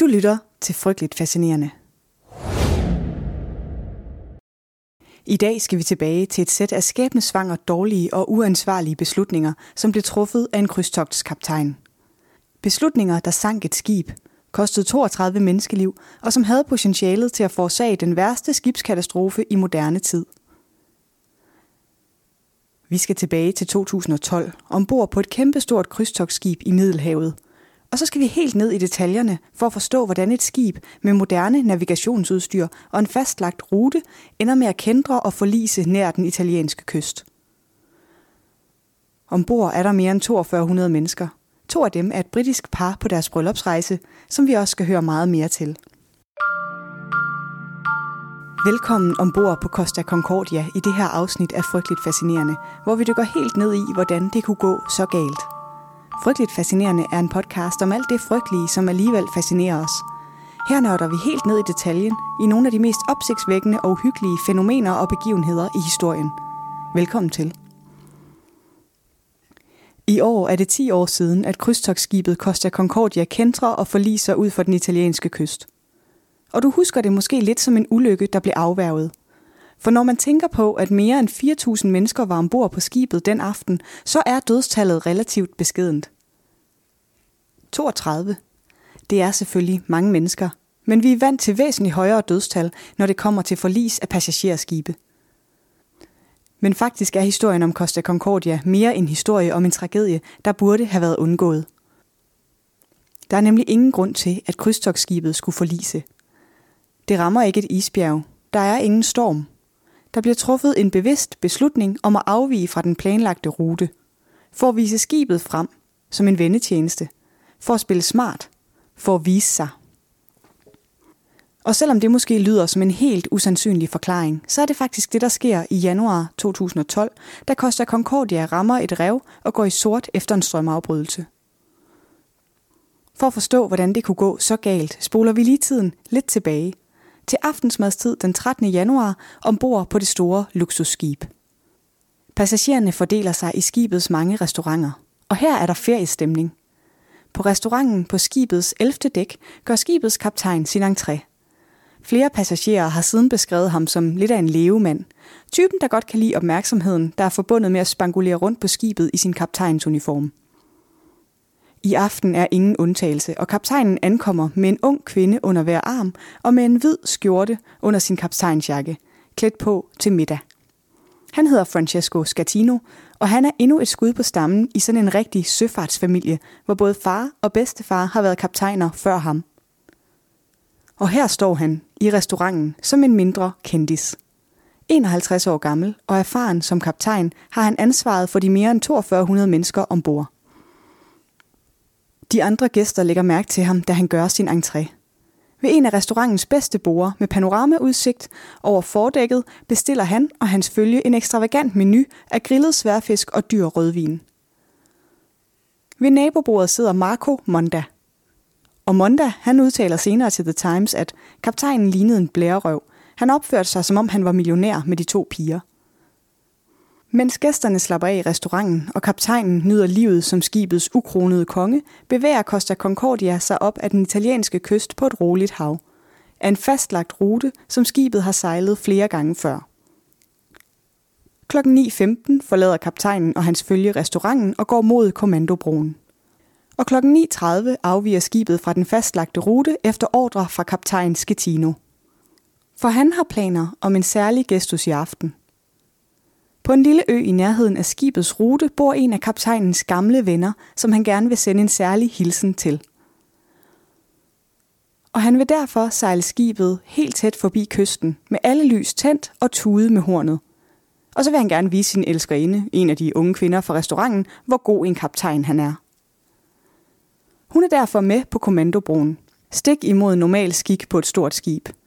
Du lytter til Frygteligt Fascinerende. I dag skal vi tilbage til et sæt af skæbnesvanger, dårlige og uansvarlige beslutninger, som blev truffet af en krydstogtskaptajn. Beslutninger, der sank et skib, kostede 32 menneskeliv og som havde potentialet til at forårsage den værste skibskatastrofe i moderne tid. Vi skal tilbage til 2012, ombord på et kæmpestort krydstogsskib i Middelhavet – og så skal vi helt ned i detaljerne for at forstå, hvordan et skib med moderne navigationsudstyr og en fastlagt rute ender med at kendre og forlise nær den italienske kyst. Ombord er der mere end 4200 mennesker. To af dem er et britisk par på deres bryllupsrejse, som vi også skal høre meget mere til. Velkommen ombord på Costa Concordia i det her afsnit af Frygteligt Fascinerende, hvor vi dykker helt ned i, hvordan det kunne gå så galt. Frygteligt Fascinerende er en podcast om alt det frygtelige, som alligevel fascinerer os. Her nørder vi helt ned i detaljen i nogle af de mest opsigtsvækkende og uhyggelige fænomener og begivenheder i historien. Velkommen til. I år er det 10 år siden, at krydstogsskibet Costa Concordia kentrer og forliser ud for den italienske kyst. Og du husker det måske lidt som en ulykke, der blev afværget. For når man tænker på, at mere end 4.000 mennesker var ombord på skibet den aften, så er dødstallet relativt beskedent. 32. Det er selvfølgelig mange mennesker, men vi er vant til væsentligt højere dødstal, når det kommer til forlis af passagerskibe. Men faktisk er historien om Costa Concordia mere en historie om en tragedie, der burde have været undgået. Der er nemlig ingen grund til, at krydstogsskibet skulle forlise. Det rammer ikke et isbjerg. Der er ingen storm. Der bliver truffet en bevidst beslutning om at afvige fra den planlagte rute, for at vise skibet frem som en vendetjeneste, for at spille smart, for at vise sig. Og selvom det måske lyder som en helt usandsynlig forklaring, så er det faktisk det, der sker i januar 2012, da Costa Concordia rammer et rev og går i sort efter en strømafbrydelse. For at forstå, hvordan det kunne gå så galt, spoler vi lige tiden lidt tilbage – til aftensmadstid den 13. januar ombord på det store luksusskib. Passagererne fordeler sig i skibets mange restauranter, og her er der feriestemning. På restauranten på skibets 11. dæk gør skibets kaptajn sin entré. Flere passagerer har siden beskrevet ham som lidt af en levemand. Typen, der godt kan lide opmærksomheden, der er forbundet med at spangulere rundt på skibet i sin kaptajnsuniform. I aften er ingen undtagelse, og kaptajnen ankommer med en ung kvinde under hver arm og med en hvid skjorte under sin kaptajnsjakke, klædt på til middag. Han hedder Francesco Scatino, og han er endnu et skud på stammen i sådan en rigtig søfartsfamilie, hvor både far og bedstefar har været kaptajner før ham. Og her står han i restauranten som en mindre kendis. 51 år gammel og erfaren som kaptajn har han ansvaret for de mere end 4200 mennesker ombord. De andre gæster lægger mærke til ham, da han gør sin entré. Ved en af restaurantens bedste borer med panoramaudsigt over fordækket bestiller han og hans følge en ekstravagant menu af grillet sværfisk og dyr rødvin. Ved nabobordet sidder Marco Monda. Og Monda, han udtaler senere til The Times, at kaptajnen lignede en blærerøv. Han opførte sig, som om han var millionær med de to piger. Mens gæsterne slapper af i restauranten, og kaptajnen nyder livet som skibets ukronede konge, bevæger Costa Concordia sig op ad den italienske kyst på et roligt hav. Af en fastlagt rute, som skibet har sejlet flere gange før. Klokken 9.15 forlader kaptajnen og hans følge restauranten og går mod kommandobroen. Og klokken 9.30 afviger skibet fra den fastlagte rute efter ordre fra kaptajn Schettino. For han har planer om en særlig gestus i aften – på en lille ø i nærheden af skibets rute bor en af kaptajnens gamle venner, som han gerne vil sende en særlig hilsen til. Og han vil derfor sejle skibet helt tæt forbi kysten, med alle lys tændt og tude med hornet. Og så vil han gerne vise sin elskerinde, en af de unge kvinder fra restauranten, hvor god en kaptajn han er. Hun er derfor med på kommandobroen, stik imod normal skik på et stort skib –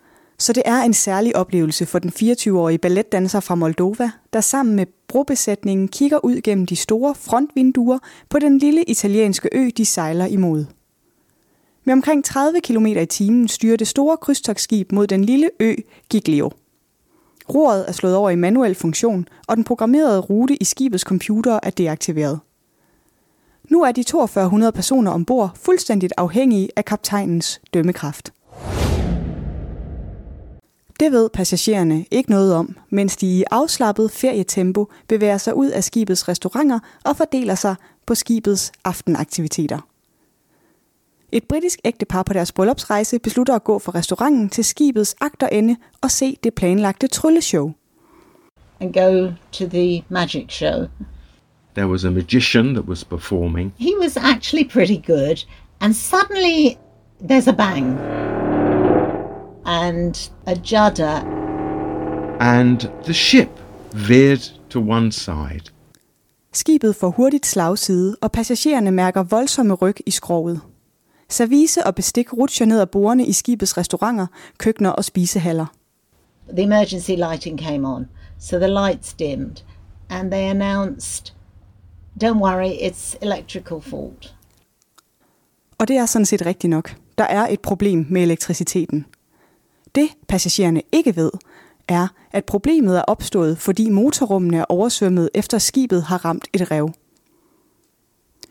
så det er en særlig oplevelse for den 24-årige balletdanser fra Moldova, der sammen med brobesætningen kigger ud gennem de store frontvinduer på den lille italienske ø, de sejler imod. Med omkring 30 km i timen styrer det store krydstogsskib mod den lille ø Giglio. Roret er slået over i manuel funktion, og den programmerede rute i skibets computer er deaktiveret. Nu er de 4200 personer ombord fuldstændigt afhængige af kaptajnens dømmekraft. Det ved passagererne ikke noget om, mens de i afslappet ferietempo bevæger sig ud af skibets restauranter og fordeler sig på skibets aftenaktiviteter. Et britisk ægtepar på deres bryllupsrejse beslutter at gå fra restauranten til skibets agterende og se det planlagte trylleshow. And go to the magic show. There was a magician that was performing. He was actually pretty good. And suddenly there's a bang. And a judder. And the ship veered to one side. Skibet får hurtigt slagside, og passagererne mærker voldsomme ryg i skroget. Service og bestik rutscher ned ad bordene i skibets restauranter, køkkener og spisehaller. The emergency lighting came on, so the lights dimmed, and they announced, "Don't worry, it's electrical fault." Og det er sådan set rigtigt nok. Der er et problem med elektriciteten. Det passagererne ikke ved, er, at problemet er opstået, fordi motorrummene er oversvømmet efter skibet har ramt et rev.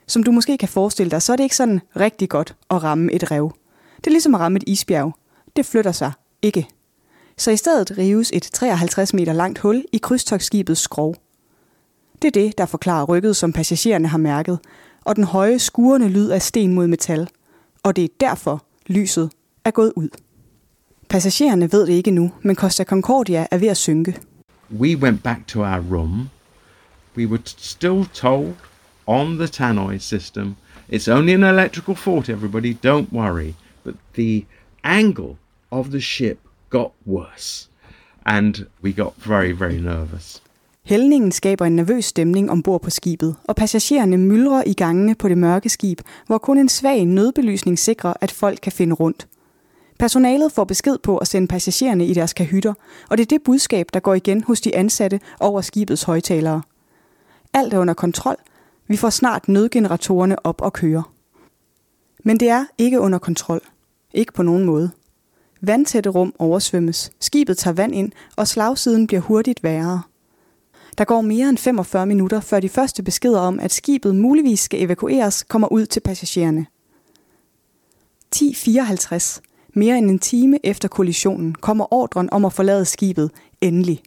Som du måske kan forestille dig, så er det ikke sådan rigtig godt at ramme et rev. Det er ligesom at ramme et isbjerg. Det flytter sig ikke. Så i stedet rives et 53 meter langt hul i krydstogsskibets skrog. Det er det, der forklarer rykket, som passagererne har mærket, og den høje, skurende lyd af sten mod metal. Og det er derfor, lyset er gået ud. Passagererne ved det ikke nu, men Costa Concordia er ved at synke. We went back to our room. We were still told on the tannoy system it's only an electrical fault, everybody, don't worry. But the angle of the ship got worse. And we got very, very nervous. Hældningen skaber en nervøs stemning ombord på skibet, og passagererne myldrer i gangene på det mørke skib, hvor kun en svag nødbelysning sikrer, at folk kan finde rundt. Personalet får besked på at sende passagererne i deres kahytter, og det er det budskab, der går igen hos de ansatte over skibets højtalere. Alt er under kontrol. Vi får snart nødgeneratorerne op og køre. Men det er ikke under kontrol. Ikke på nogen måde. Vandtætte rum oversvømmes, skibet tager vand ind, og slagsiden bliver hurtigt værre. Der går mere end 45 minutter, før de første beskeder om, at skibet muligvis skal evakueres, kommer ud til passagererne. 10.54. Mere end en time efter kollisionen kommer ordren om at forlade skibet endelig.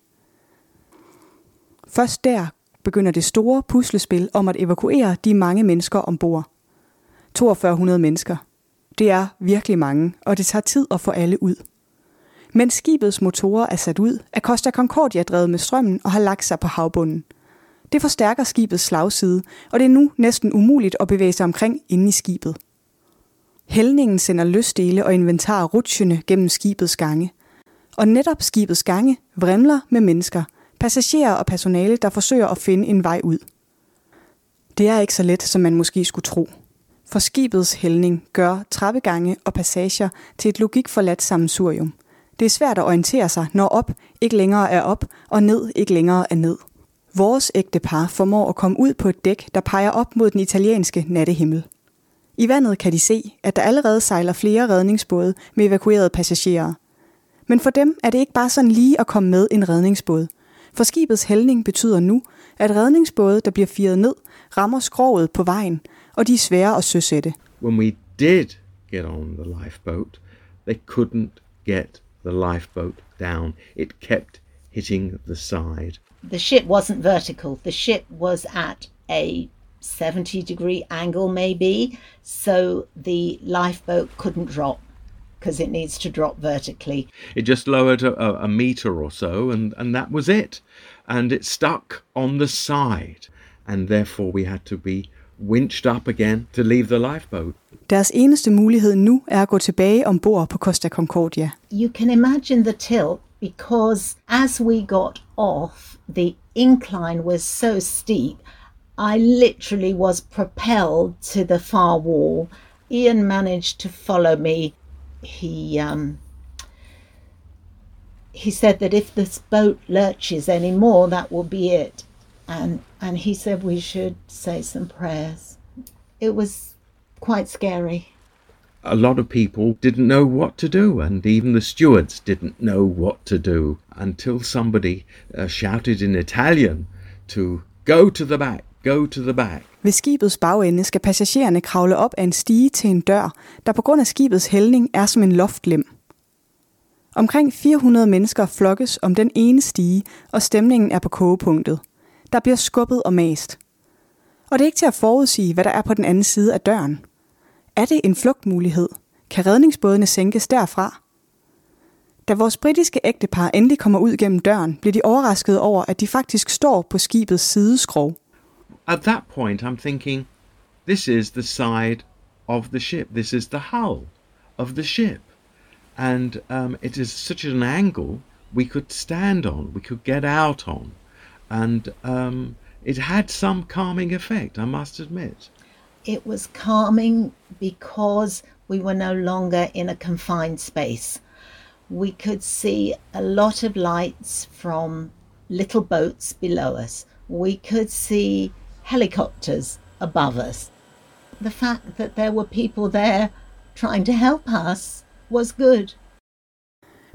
Først der begynder det store puslespil om at evakuere de mange mennesker ombord. 4200 mennesker. Det er virkelig mange, og det tager tid at få alle ud. Men skibets motorer er sat ud, er Costa Concordia drevet med strømmen og har lagt sig på havbunden. Det forstærker skibets slagside, og det er nu næsten umuligt at bevæge sig omkring inde i skibet. Hældningen sender løsdele og inventar rutsjende gennem skibets gange. Og netop skibets gange vrimler med mennesker, passagerer og personale, der forsøger at finde en vej ud. Det er ikke så let, som man måske skulle tro. For skibets hældning gør trappegange og passager til et logikforladt sammensurium. Det er svært at orientere sig, når op ikke længere er op, og ned ikke længere er ned. Vores ægtepar formår at komme ud på et dæk, der peger op mod den italienske nattehimmel. I vandet kan de se, at der allerede sejler flere redningsbåde med evakuerede passagerer. Men for dem er det ikke bare sådan lige at komme med en redningsbåd. For skibets hældning betyder nu, at redningsbåde, der bliver firet ned, rammer skroget på vejen, og de er svære at søsætte. When we did get on the lifeboat, they couldn't get the lifeboat down. It kept hitting the side. The ship wasn't vertical. The ship was at a 70 degree angle, maybe, so the lifeboat couldn't drop because it needs to drop vertically. It just lowered a, a, a meter or so, and, and that was it. And it stuck on the side, and therefore we had to be winched up again to leave the lifeboat. Deres eneste mulighed nu er at gå tilbage ombord på Costa Concordia. You can imagine the tilt because as we got off, the incline was so steep. I literally was propelled to the far wall. Ian managed to follow me. He um, he said that if this boat lurches anymore, that will be it. And and he said we should say some prayers. It was quite scary. A lot of people didn't know what to do, and even the stewards didn't know what to do until somebody uh, shouted in Italian to go to the back, go to the back. Ved skibets bagende skal passagererne kravle op ad en stige til en dør, der på grund af skibets hældning er som en loftlem. Omkring 400 mennesker flokkes om den ene stige, og stemningen er på kogepunktet. Der bliver skubbet og mast. Og det er ikke til at forudsige, hvad der er på den anden side af døren. Er det en flugtmulighed? Kan redningsbådene sænkes derfra? Da vores britiske ægtepar endelig kommer ud gennem døren, bliver de overrasket over, at de faktisk står på skibets sideskrog. At that point, I'm thinking, this is the side of the ship. This is the hull of the ship. And um, it is such an angle we could stand on, we could get out on. And um, it had some calming effect, I must admit. It was calming because we were no longer in a confined space. We could see a lot of lights from little boats below us. We could see helicopters above us. The fact that there were people there trying to help us was good.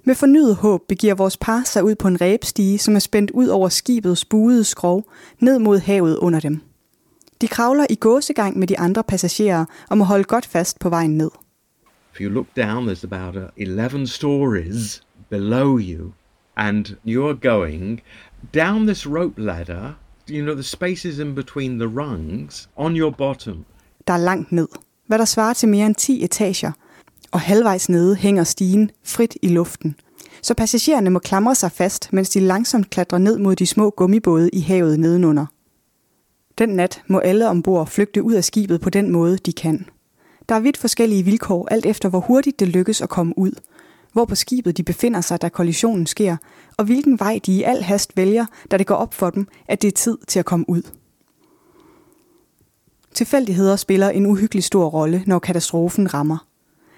Med fornyet håb begiver vores par sig ud på en ræbstige, som er spændt ud over skibets buede skrov, ned mod havet under dem. De kravler i gåsegang med de andre passagerer og må holde godt fast på vejen ned. If you look down, there's about uh, 11 stories below you, and you're going down this rope ladder. You know, the spaces in between the rungs on your bottom. Der er langt ned, hvad der svarer til mere end 10 etager, og halvvejs nede hænger stigen frit i luften. Så passagererne må klamre sig fast, mens de langsomt klatrer ned mod de små gummibåde i havet nedenunder. Den nat må alle ombord flygte ud af skibet på den måde, de kan. Der er vidt forskellige vilkår, alt efter hvor hurtigt det lykkes at komme ud, hvor på skibet de befinder sig, da kollisionen sker, og hvilken vej de i al hast vælger, da det går op for dem, at det er tid til at komme ud. Tilfældigheder spiller en uhyggelig stor rolle, når katastrofen rammer.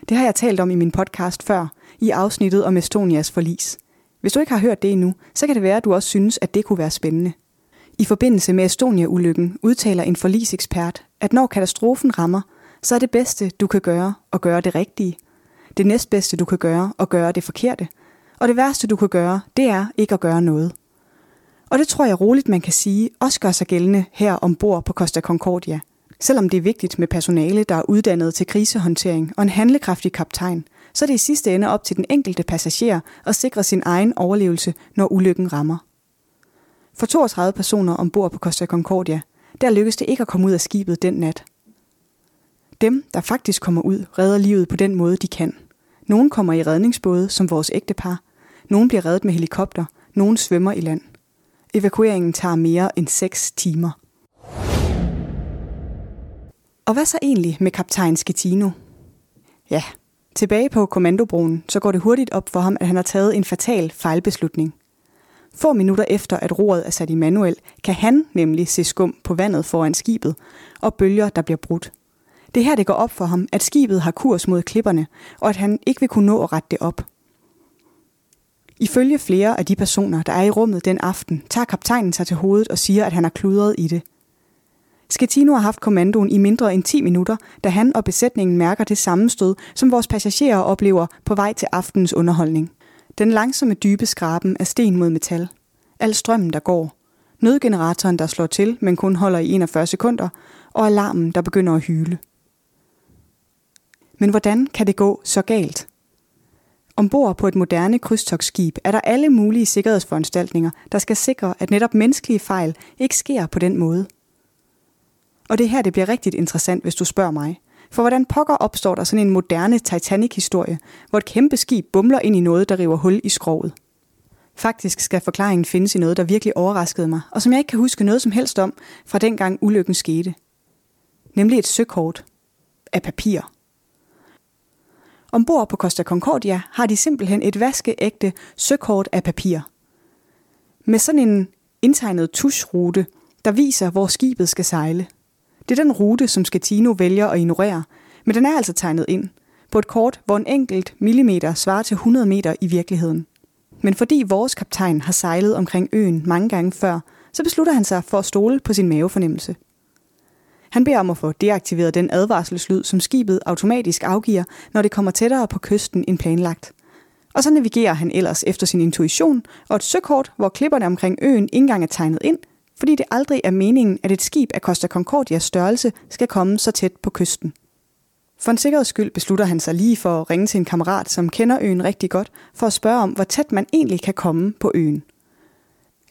Det har jeg talt om i min podcast før, i afsnittet om Estonias forlis. Hvis du ikke har hørt det endnu, så kan det være, at du også synes, at det kunne være spændende. I forbindelse med Estonia-ulykken udtaler en forlisekspert, at når katastrofen rammer, så er det bedste, du kan gøre, at gøre det rigtige. Det næstbedste, du kan gøre, at gøre det forkerte. Og det værste, du kan gøre, det er ikke at gøre noget. Og det tror jeg roligt, man kan sige, også gør sig gældende her ombord på Costa Concordia. Selvom det er vigtigt med personale, der er uddannet til krisehåndtering og en handlekraftig kaptajn, så er det i sidste ende op til den enkelte passager at sikre sin egen overlevelse, når ulykken rammer. For 32 personer ombord på Costa Concordia, der lykkedes det ikke at komme ud af skibet den nat. Dem, der faktisk kommer ud, redder livet på den måde, de kan. Nogle kommer i redningsbåde, som vores ægtepar. Nogle bliver reddet med helikopter. Nogle svømmer i land. Evakueringen tager mere end 6 timer. Og hvad så egentlig med kaptajn Schettino? Ja, tilbage på kommandobroen, så går det hurtigt op for ham, at han har taget en fatal fejlbeslutning. Få minutter efter, at roret er sat i manuel, kan han nemlig se skum på vandet foran skibet og bølger, der bliver brudt. Det er her, det går op for ham, at skibet har kurs mod klipperne, og at han ikke vil kunne nå at rette det op. Ifølge flere af de personer, der er i rummet den aften, tager kaptajnen sig til hovedet og siger, at han har kludret i det. Sketino har haft kommandoen i mindre end 10 minutter, da han og besætningen mærker det sammenstød, som vores passagerer oplever på vej til aftenens underholdning. Den langsomme dybe skraben af sten mod metal. Al strømmen, der går. Nødgeneratoren, der slår til, men kun holder i 41 sekunder. Og alarmen, der begynder at hyle. Men hvordan kan det gå så galt? Ombord på et moderne krydstogsskib er der alle mulige sikkerhedsforanstaltninger, der skal sikre, at netop menneskelige fejl ikke sker på den måde. Og det er her, det bliver rigtig interessant, hvis du spørger mig. For hvordan pokker opstår der sådan en moderne Titanic-historie, hvor et kæmpe skib bumler ind i noget, der river hul i skroget? Faktisk skal forklaringen findes i noget, der virkelig overraskede mig, og som jeg ikke kan huske noget som helst om, fra dengang ulykken skete. Nemlig et søkort af papir. Ombord på Costa Concordia har de simpelthen et vaskeægte søkort af papir. Med sådan en indtegnet tuschrute, der viser, hvor skibet skal sejle. Det er den rute, som Skatino vælger at ignorere, men den er altså tegnet ind på et kort, hvor en enkelt millimeter svarer til 100 meter i virkeligheden. Men fordi vores kaptajn har sejlet omkring øen mange gange før, så beslutter han sig for at stole på sin mavefornemmelse. Han beder om at få deaktiveret den advarselslyd, som skibet automatisk afgiver, når det kommer tættere på kysten end planlagt. Og så navigerer han ellers efter sin intuition, og et søkort, hvor klipperne omkring øen ikke engang er tegnet ind, fordi det aldrig er meningen, at et skib af Costa Concordias størrelse skal komme så tæt på kysten. For en sikkerheds skyld beslutter han sig lige for at ringe til en kammerat, som kender øen rigtig godt, for at spørge om, hvor tæt man egentlig kan komme på øen.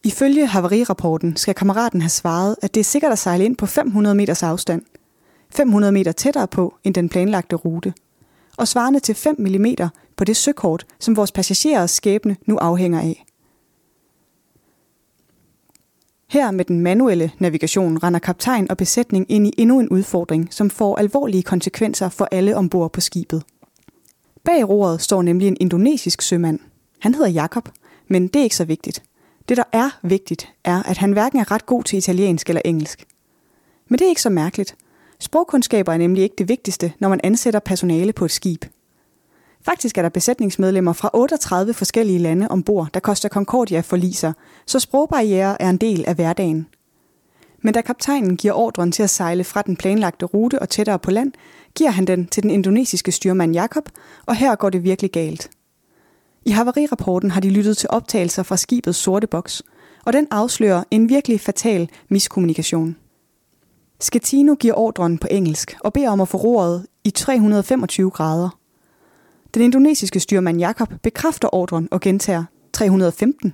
Ifølge havarirapporten skal kammeraten have svaret, at det er sikkert at sejle ind på 500 meters afstand. 500 meter tættere på end den planlagte rute. Og svarende til 5 mm på det søkort, som vores passagerers skæbne nu afhænger af. Her med den manuelle navigation render kaptajn og besætning ind i endnu en udfordring, som får alvorlige konsekvenser for alle ombord på skibet. Bag roret står nemlig en indonesisk sømand. Han hedder Jakob, men det er ikke så vigtigt. Det, der er vigtigt, er, at han hverken er ret god til italiensk eller engelsk. Men det er ikke så mærkeligt. Sprogkundskaber er nemlig ikke det vigtigste, når man ansætter personale på et skib. Faktisk er der besætningsmedlemmer fra 38 forskellige lande ombord, der koster Concordia forliser, så sprogbarriere er en del af hverdagen. Men da kaptajnen giver ordren til at sejle fra den planlagte rute og tættere på land, giver han den til den indonesiske styrmand Jakob, og her går det virkelig galt. I havarirapporten har de lyttet til optagelser fra skibets sorte boks, og den afslører en virkelig fatal miskommunikation. Schettino giver ordren på engelsk og beder om at få roret i 325 grader. Den indonesiske styrmand Jakob bekræfter ordren og gentager 315.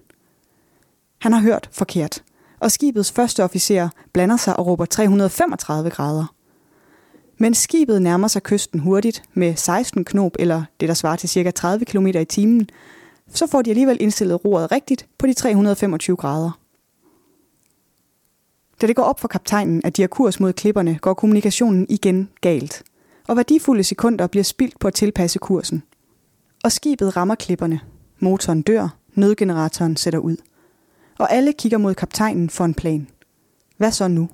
Han har hørt forkert, og skibets første officer blander sig og råber 335 grader. Men skibet nærmer sig kysten hurtigt med 16 knop eller det der svarer til ca. 30 km i timen, så får de alligevel indstillet roret rigtigt på de 325 grader. Da det går op for kaptajnen, at de har kurs mod klipperne, går kommunikationen igen galt, og værdifulde sekunder bliver spildt på at tilpasse kursen. Og skibet rammer klipperne. Motoren dør, nødgeneratoren sætter ud. Og alle kigger mod kaptajnen for en plan. Hvad så nu?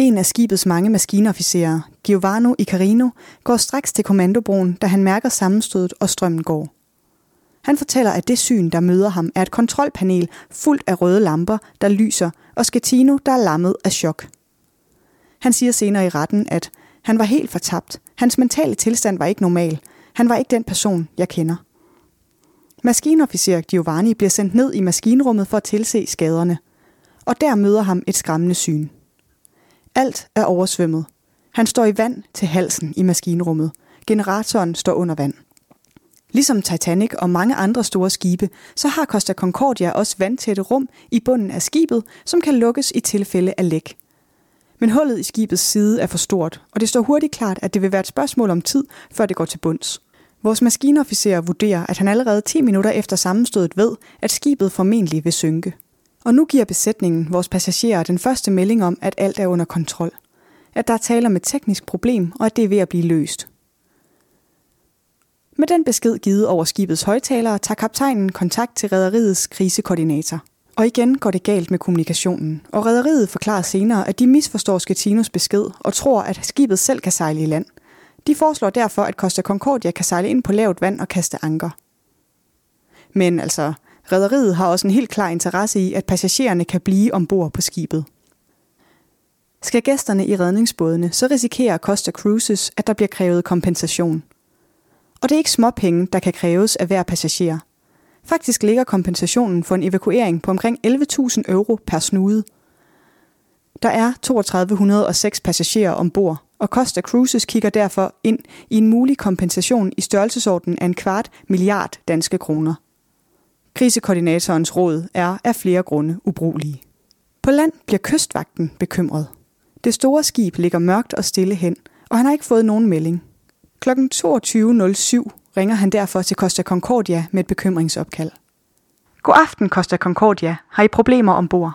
En af skibets mange maskinofficerer, Giovanni Icarino, går straks til kommandobroen, da han mærker sammenstødet og strømmen går. Han fortæller, at det syn, der møder ham, er et kontrolpanel fuldt af røde lamper, der lyser, og Schettino, der er lammet af chok. Han siger senere i retten, at han var helt fortabt. Hans mentale tilstand var ikke normal. Han var ikke den person, jeg kender. Maskinofficer Giovanni bliver sendt ned i maskinrummet for at tilse skaderne. Og der møder ham et skræmmende syn. Alt er oversvømmet. Han står i vand til halsen i maskinrummet. Generatoren står under vand. Ligesom Titanic og mange andre store skibe, så har Costa Concordia også vandtætte rum i bunden af skibet, som kan lukkes i tilfælde af læk. Men hullet i skibets side er for stort, og det står hurtigt klart, at det vil være et spørgsmål om tid, før det går til bunds. Vores maskinofficer vurderer, at han allerede 10 minutter efter sammenstødet ved, at skibet formentlig vil synke. Og nu giver besætningen vores passagerer den første melding om, at alt er under kontrol. At der er tale om et teknisk problem, og at det er ved at blive løst. Med den besked givet over skibets højtalere, tager kaptajnen kontakt til rederiets krisekoordinator. Og igen går det galt med kommunikationen, og rederiet forklarer senere, at de misforstår Sketinos besked og tror, at skibet selv kan sejle i land. De foreslår derfor, at Costa Concordia kan sejle ind på lavt vand og kaste anker. Men altså, Rederiet har også en helt klar interesse i, at passagererne kan blive ombord på skibet. Skal gæsterne i redningsbådene, så risikerer Costa Cruises, at der bliver krævet kompensation. Og det er ikke småpenge, der kan kræves af hver passager. Faktisk ligger kompensationen for en evakuering på omkring 11.000 euro per snude. Der er 3206 passagerer ombord, og Costa Cruises kigger derfor ind i en mulig kompensation i størrelsesordenen af en kvart milliard danske kroner. Krisekoordinatorens råd er af flere grunde ubrugelige. På land bliver kystvagten bekymret. Det store skib ligger mørkt og stille hen, og han har ikke fået nogen melding. Kl. 22.07 ringer han derfor til Costa Concordia med et bekymringsopkald. God aften, Costa Concordia. Har I problemer ombord?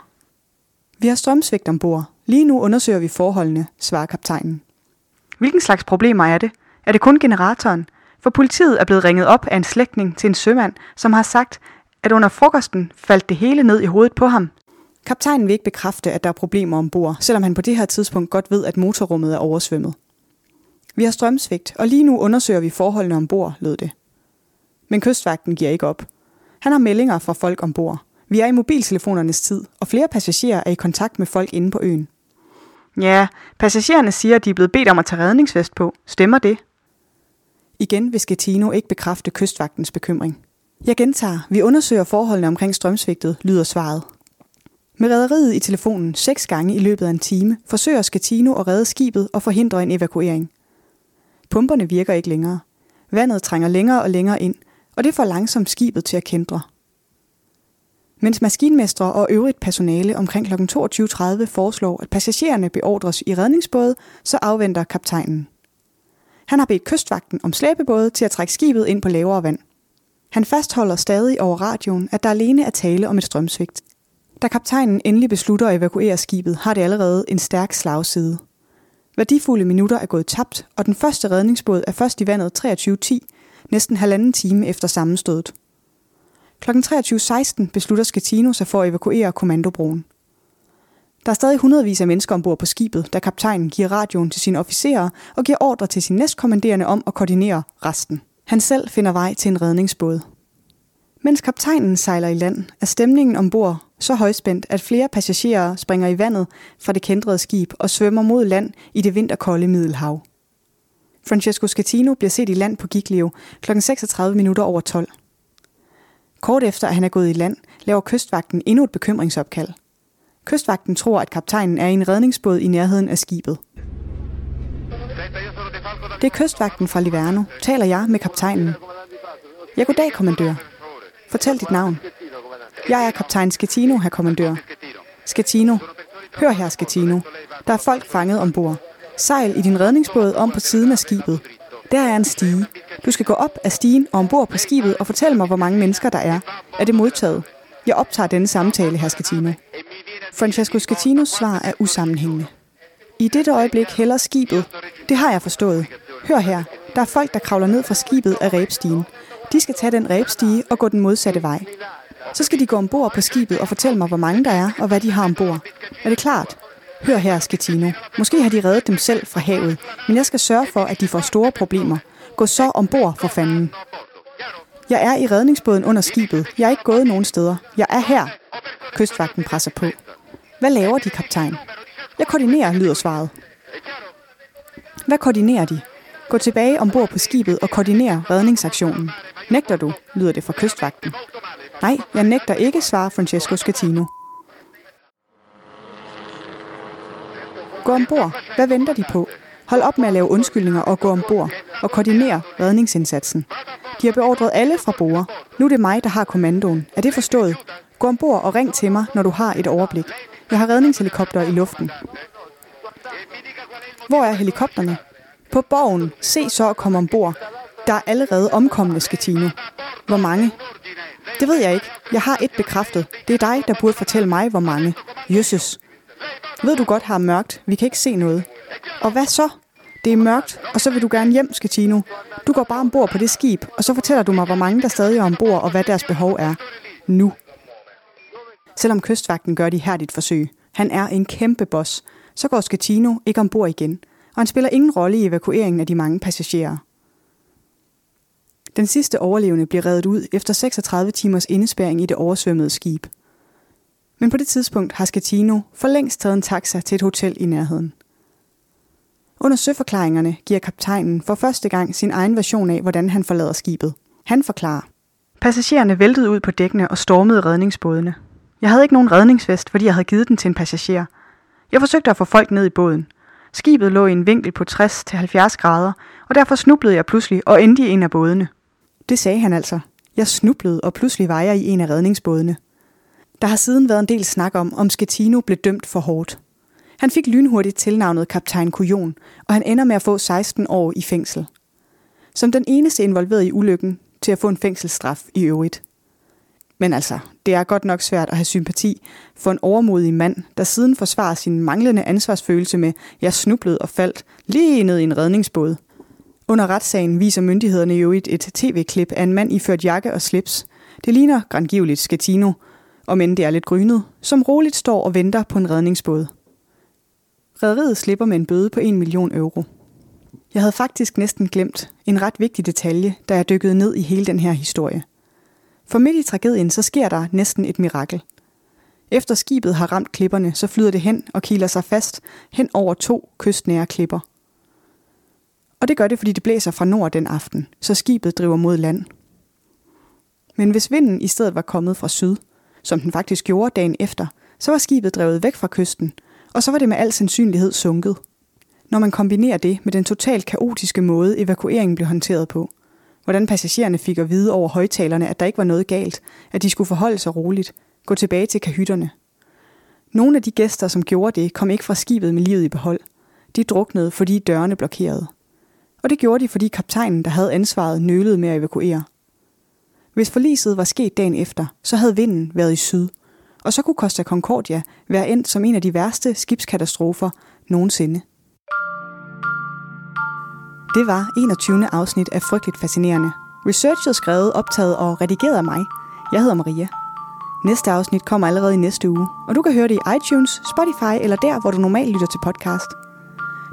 Vi har strømsvigt ombord. Lige nu undersøger vi forholdene, svarer kaptajnen. Hvilken slags problemer er det? Er det kun generatoren? For politiet er blevet ringet op af en slægtning til en sømand, som har sagt, at under frokosten faldt det hele ned i hovedet på ham. Kaptajnen vil ikke bekræfte, at der er problemer ombord, selvom han på det her tidspunkt godt ved, at motorrummet er oversvømmet. Vi har strømsvigt, og lige nu undersøger vi forholdene ombord, lød det. Men kystvagten giver ikke op. Han har meldinger fra folk ombord. Vi er i mobiltelefonernes tid, og flere passagerer er i kontakt med folk inde på øen. Ja, passagererne siger, at de er blevet bedt om at tage redningsvest på. Stemmer det? Igen vil Schettino ikke bekræfte kystvagtens bekymring. Jeg gentager, vi undersøger forholdene omkring strømsvigtet, lyder svaret. Med rædderiet i telefonen seks gange i løbet af en time, forsøger Skatino at redde skibet og forhindre en evakuering. Pumperne virker ikke længere. Vandet trænger længere og længere ind, og det får langsomt skibet til at kendre. Mens maskinmestre og øvrigt personale omkring kl. 22.30 foreslår, at passagererne beordres i redningsbåde, så afventer kaptajnen. Han har bedt kystvagten om slæbebåde til at trække skibet ind på lavere vand. Han fastholder stadig over radioen, at der alene er tale om et strømsvigt. Da kaptajnen endelig beslutter at evakuere skibet, har det allerede en stærk slagside. Værdifulde minutter er gået tabt, og den første redningsbåd er først i vandet 23.10, næsten halvanden time efter sammenstødet. Kl. 23.16 beslutter Skatino sig for at evakuere kommandobroen. Der er stadig hundredvis af mennesker ombord på skibet, da kaptajnen giver radioen til sine officerer og giver ordre til sin næstkommanderende om at koordinere resten. Han selv finder vej til en redningsbåd. Mens kaptajnen sejler i land, er stemningen ombord så højspændt, at flere passagerer springer i vandet fra det kendrede skib og svømmer mod land i det vinterkolde Middelhav. Francesco Scatino bliver set i land på Giglio kl. 36 minutter over 12. Kort efter, at han er gået i land, laver kystvagten endnu et bekymringsopkald. Kystvagten tror, at kaptajnen er i en redningsbåd i nærheden af skibet. Det er kystvagten fra Liverno. Taler jeg med kaptajnen. Ja, goddag, kommandør. Fortæl dit navn. Jeg er kaptajn Sketino, herr kommandør. Sketino. Hør her, Sketino. Der er folk fanget ombord. Sejl i din redningsbåd om på siden af skibet. Der er en stige. Du skal gå op af stigen og ombord på skibet og fortælle mig, hvor mange mennesker der er. Er det modtaget? Jeg optager denne samtale, herr Sketino. Francesco Sketinos svar er usammenhængende. I dette øjeblik hælder skibet. Det har jeg forstået. Hør her. Der er folk, der kravler ned fra skibet af ræbstigen. De skal tage den rebstige og gå den modsatte vej. Så skal de gå ombord på skibet og fortælle mig, hvor mange der er og hvad de har ombord. Er det klart? Hør her, Sketino. Måske har de reddet dem selv fra havet, men jeg skal sørge for, at de får store problemer. Gå så ombord for fanden. Jeg er i redningsbåden under skibet. Jeg er ikke gået nogen steder. Jeg er her. Kystvagten presser på. Hvad laver de, kaptajn? Jeg koordinerer, lyder svaret. Hvad koordinerer de? Gå tilbage ombord på skibet og koordinere redningsaktionen. Nægter du, lyder det fra kystvagten. Nej, jeg nægter ikke, svarer Francesco Scatino. Gå ombord. Hvad venter de på? Hold op med at lave undskyldninger og gå ombord og koordinere redningsindsatsen. De har beordret alle fra bord. Nu er det mig, der har kommandoen. Er det forstået? Gå ombord og ring til mig, når du har et overblik. Jeg har redningshelikopter i luften. Hvor er helikopterne? På borgen. Se så og kom ombord. Der er allerede omkomne, Skatino. Hvor mange? Det ved jeg ikke. Jeg har et bekræftet. Det er dig, der burde fortælle mig, hvor mange. Jøsses. Ved du godt, har mørkt. Vi kan ikke se noget. Og hvad så? Det er mørkt, og så vil du gerne hjem, Skatino. Du går bare ombord på det skib, og så fortæller du mig, hvor mange der stadig er ombord, og hvad deres behov er. Nu. Selvom kystvagten gør de her dit forsøg. Han er en kæmpe boss. Så går Skatino ikke ombord igen, og han spiller ingen rolle i evakueringen af de mange passagerer. Den sidste overlevende bliver reddet ud efter 36 timers indespæring i det oversvømmede skib. Men på det tidspunkt har Scatino for længst taget en taxa til et hotel i nærheden. Under søforklaringerne giver kaptajnen for første gang sin egen version af, hvordan han forlader skibet. Han forklarer. Passagererne væltede ud på dækkene og stormede redningsbådene. Jeg havde ikke nogen redningsvest, fordi jeg havde givet den til en passager. Jeg forsøgte at få folk ned i båden. Skibet lå i en vinkel på 60-70 grader, og derfor snublede jeg pludselig og endte i en af bådene. Det sagde han altså. Jeg snublede, og pludselig var jeg i en af redningsbådene. Der har siden været en del snak om, om Schettino blev dømt for hårdt. Han fik lynhurtigt tilnavnet kaptajn Kujon, og han ender med at få 16 år i fængsel. Som den eneste involveret i ulykken til at få en fængselsstraf i øvrigt. Men altså, det er godt nok svært at have sympati for en overmodig mand, der siden forsvarer sin manglende ansvarsfølelse med, jeg snublede og faldt lige ned i en redningsbåd. Under retssagen viser myndighederne jo et, et tv-klip af en mand iført jakke og slips. Det ligner grangivligt Skatino, om end det er lidt grynet, som roligt står og venter på en redningsbåd. Rederiet slipper med en bøde på 1 million euro. Jeg havde faktisk næsten glemt en ret vigtig detalje, da jeg dykkede ned i hele den her historie. For midt i tragedien, så sker der næsten et mirakel. Efter skibet har ramt klipperne, så flyder det hen og kiler sig fast hen over to kystnære klipper. Og det gør det, fordi det blæser fra nord den aften, så skibet driver mod land. Men hvis vinden i stedet var kommet fra syd, som den faktisk gjorde dagen efter, så var skibet drevet væk fra kysten, og så var det med al sandsynlighed sunket. Når man kombinerer det med den totalt kaotiske måde, evakueringen blev håndteret på, hvordan passagererne fik at vide over højtalerne, at der ikke var noget galt, at de skulle forholde sig roligt, gå tilbage til kahytterne. Nogle af de gæster, som gjorde det, kom ikke fra skibet med livet i behold. De druknede, fordi dørene blokerede. Og det gjorde de, fordi kaptajnen, der havde ansvaret, nølede med at evakuere. Hvis forliset var sket dagen efter, så havde vinden været i syd, og så kunne Costa Concordia være endt som en af de værste skibskatastrofer nogensinde. Det var 21. afsnit af Frygteligt Fascinerende. Researchet skrevet, optaget og redigeret af mig. Jeg hedder Maria. Næste afsnit kommer allerede i næste uge, og du kan høre det i iTunes, Spotify eller der, hvor du normalt lytter til podcast.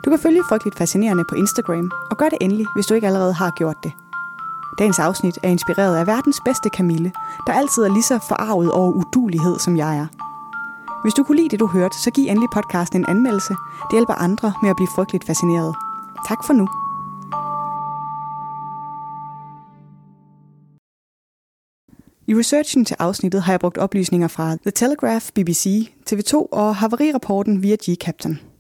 Du kan følge Frygteligt Fascinerende på Instagram, og gør det endelig, hvis du ikke allerede har gjort det. Dagens afsnit er inspireret af verdens bedste Camille, der altid er lige så forarvet over udulighed, som jeg er. Hvis du kunne lide det, du hørte, så giv endelig podcasten en anmeldelse. Det hjælper andre med at blive frygteligt fascineret. Tak for nu. I researchen til afsnittet har jeg brugt oplysninger fra The Telegraph, BBC, TV2 og Havarirapporten via G-Captain.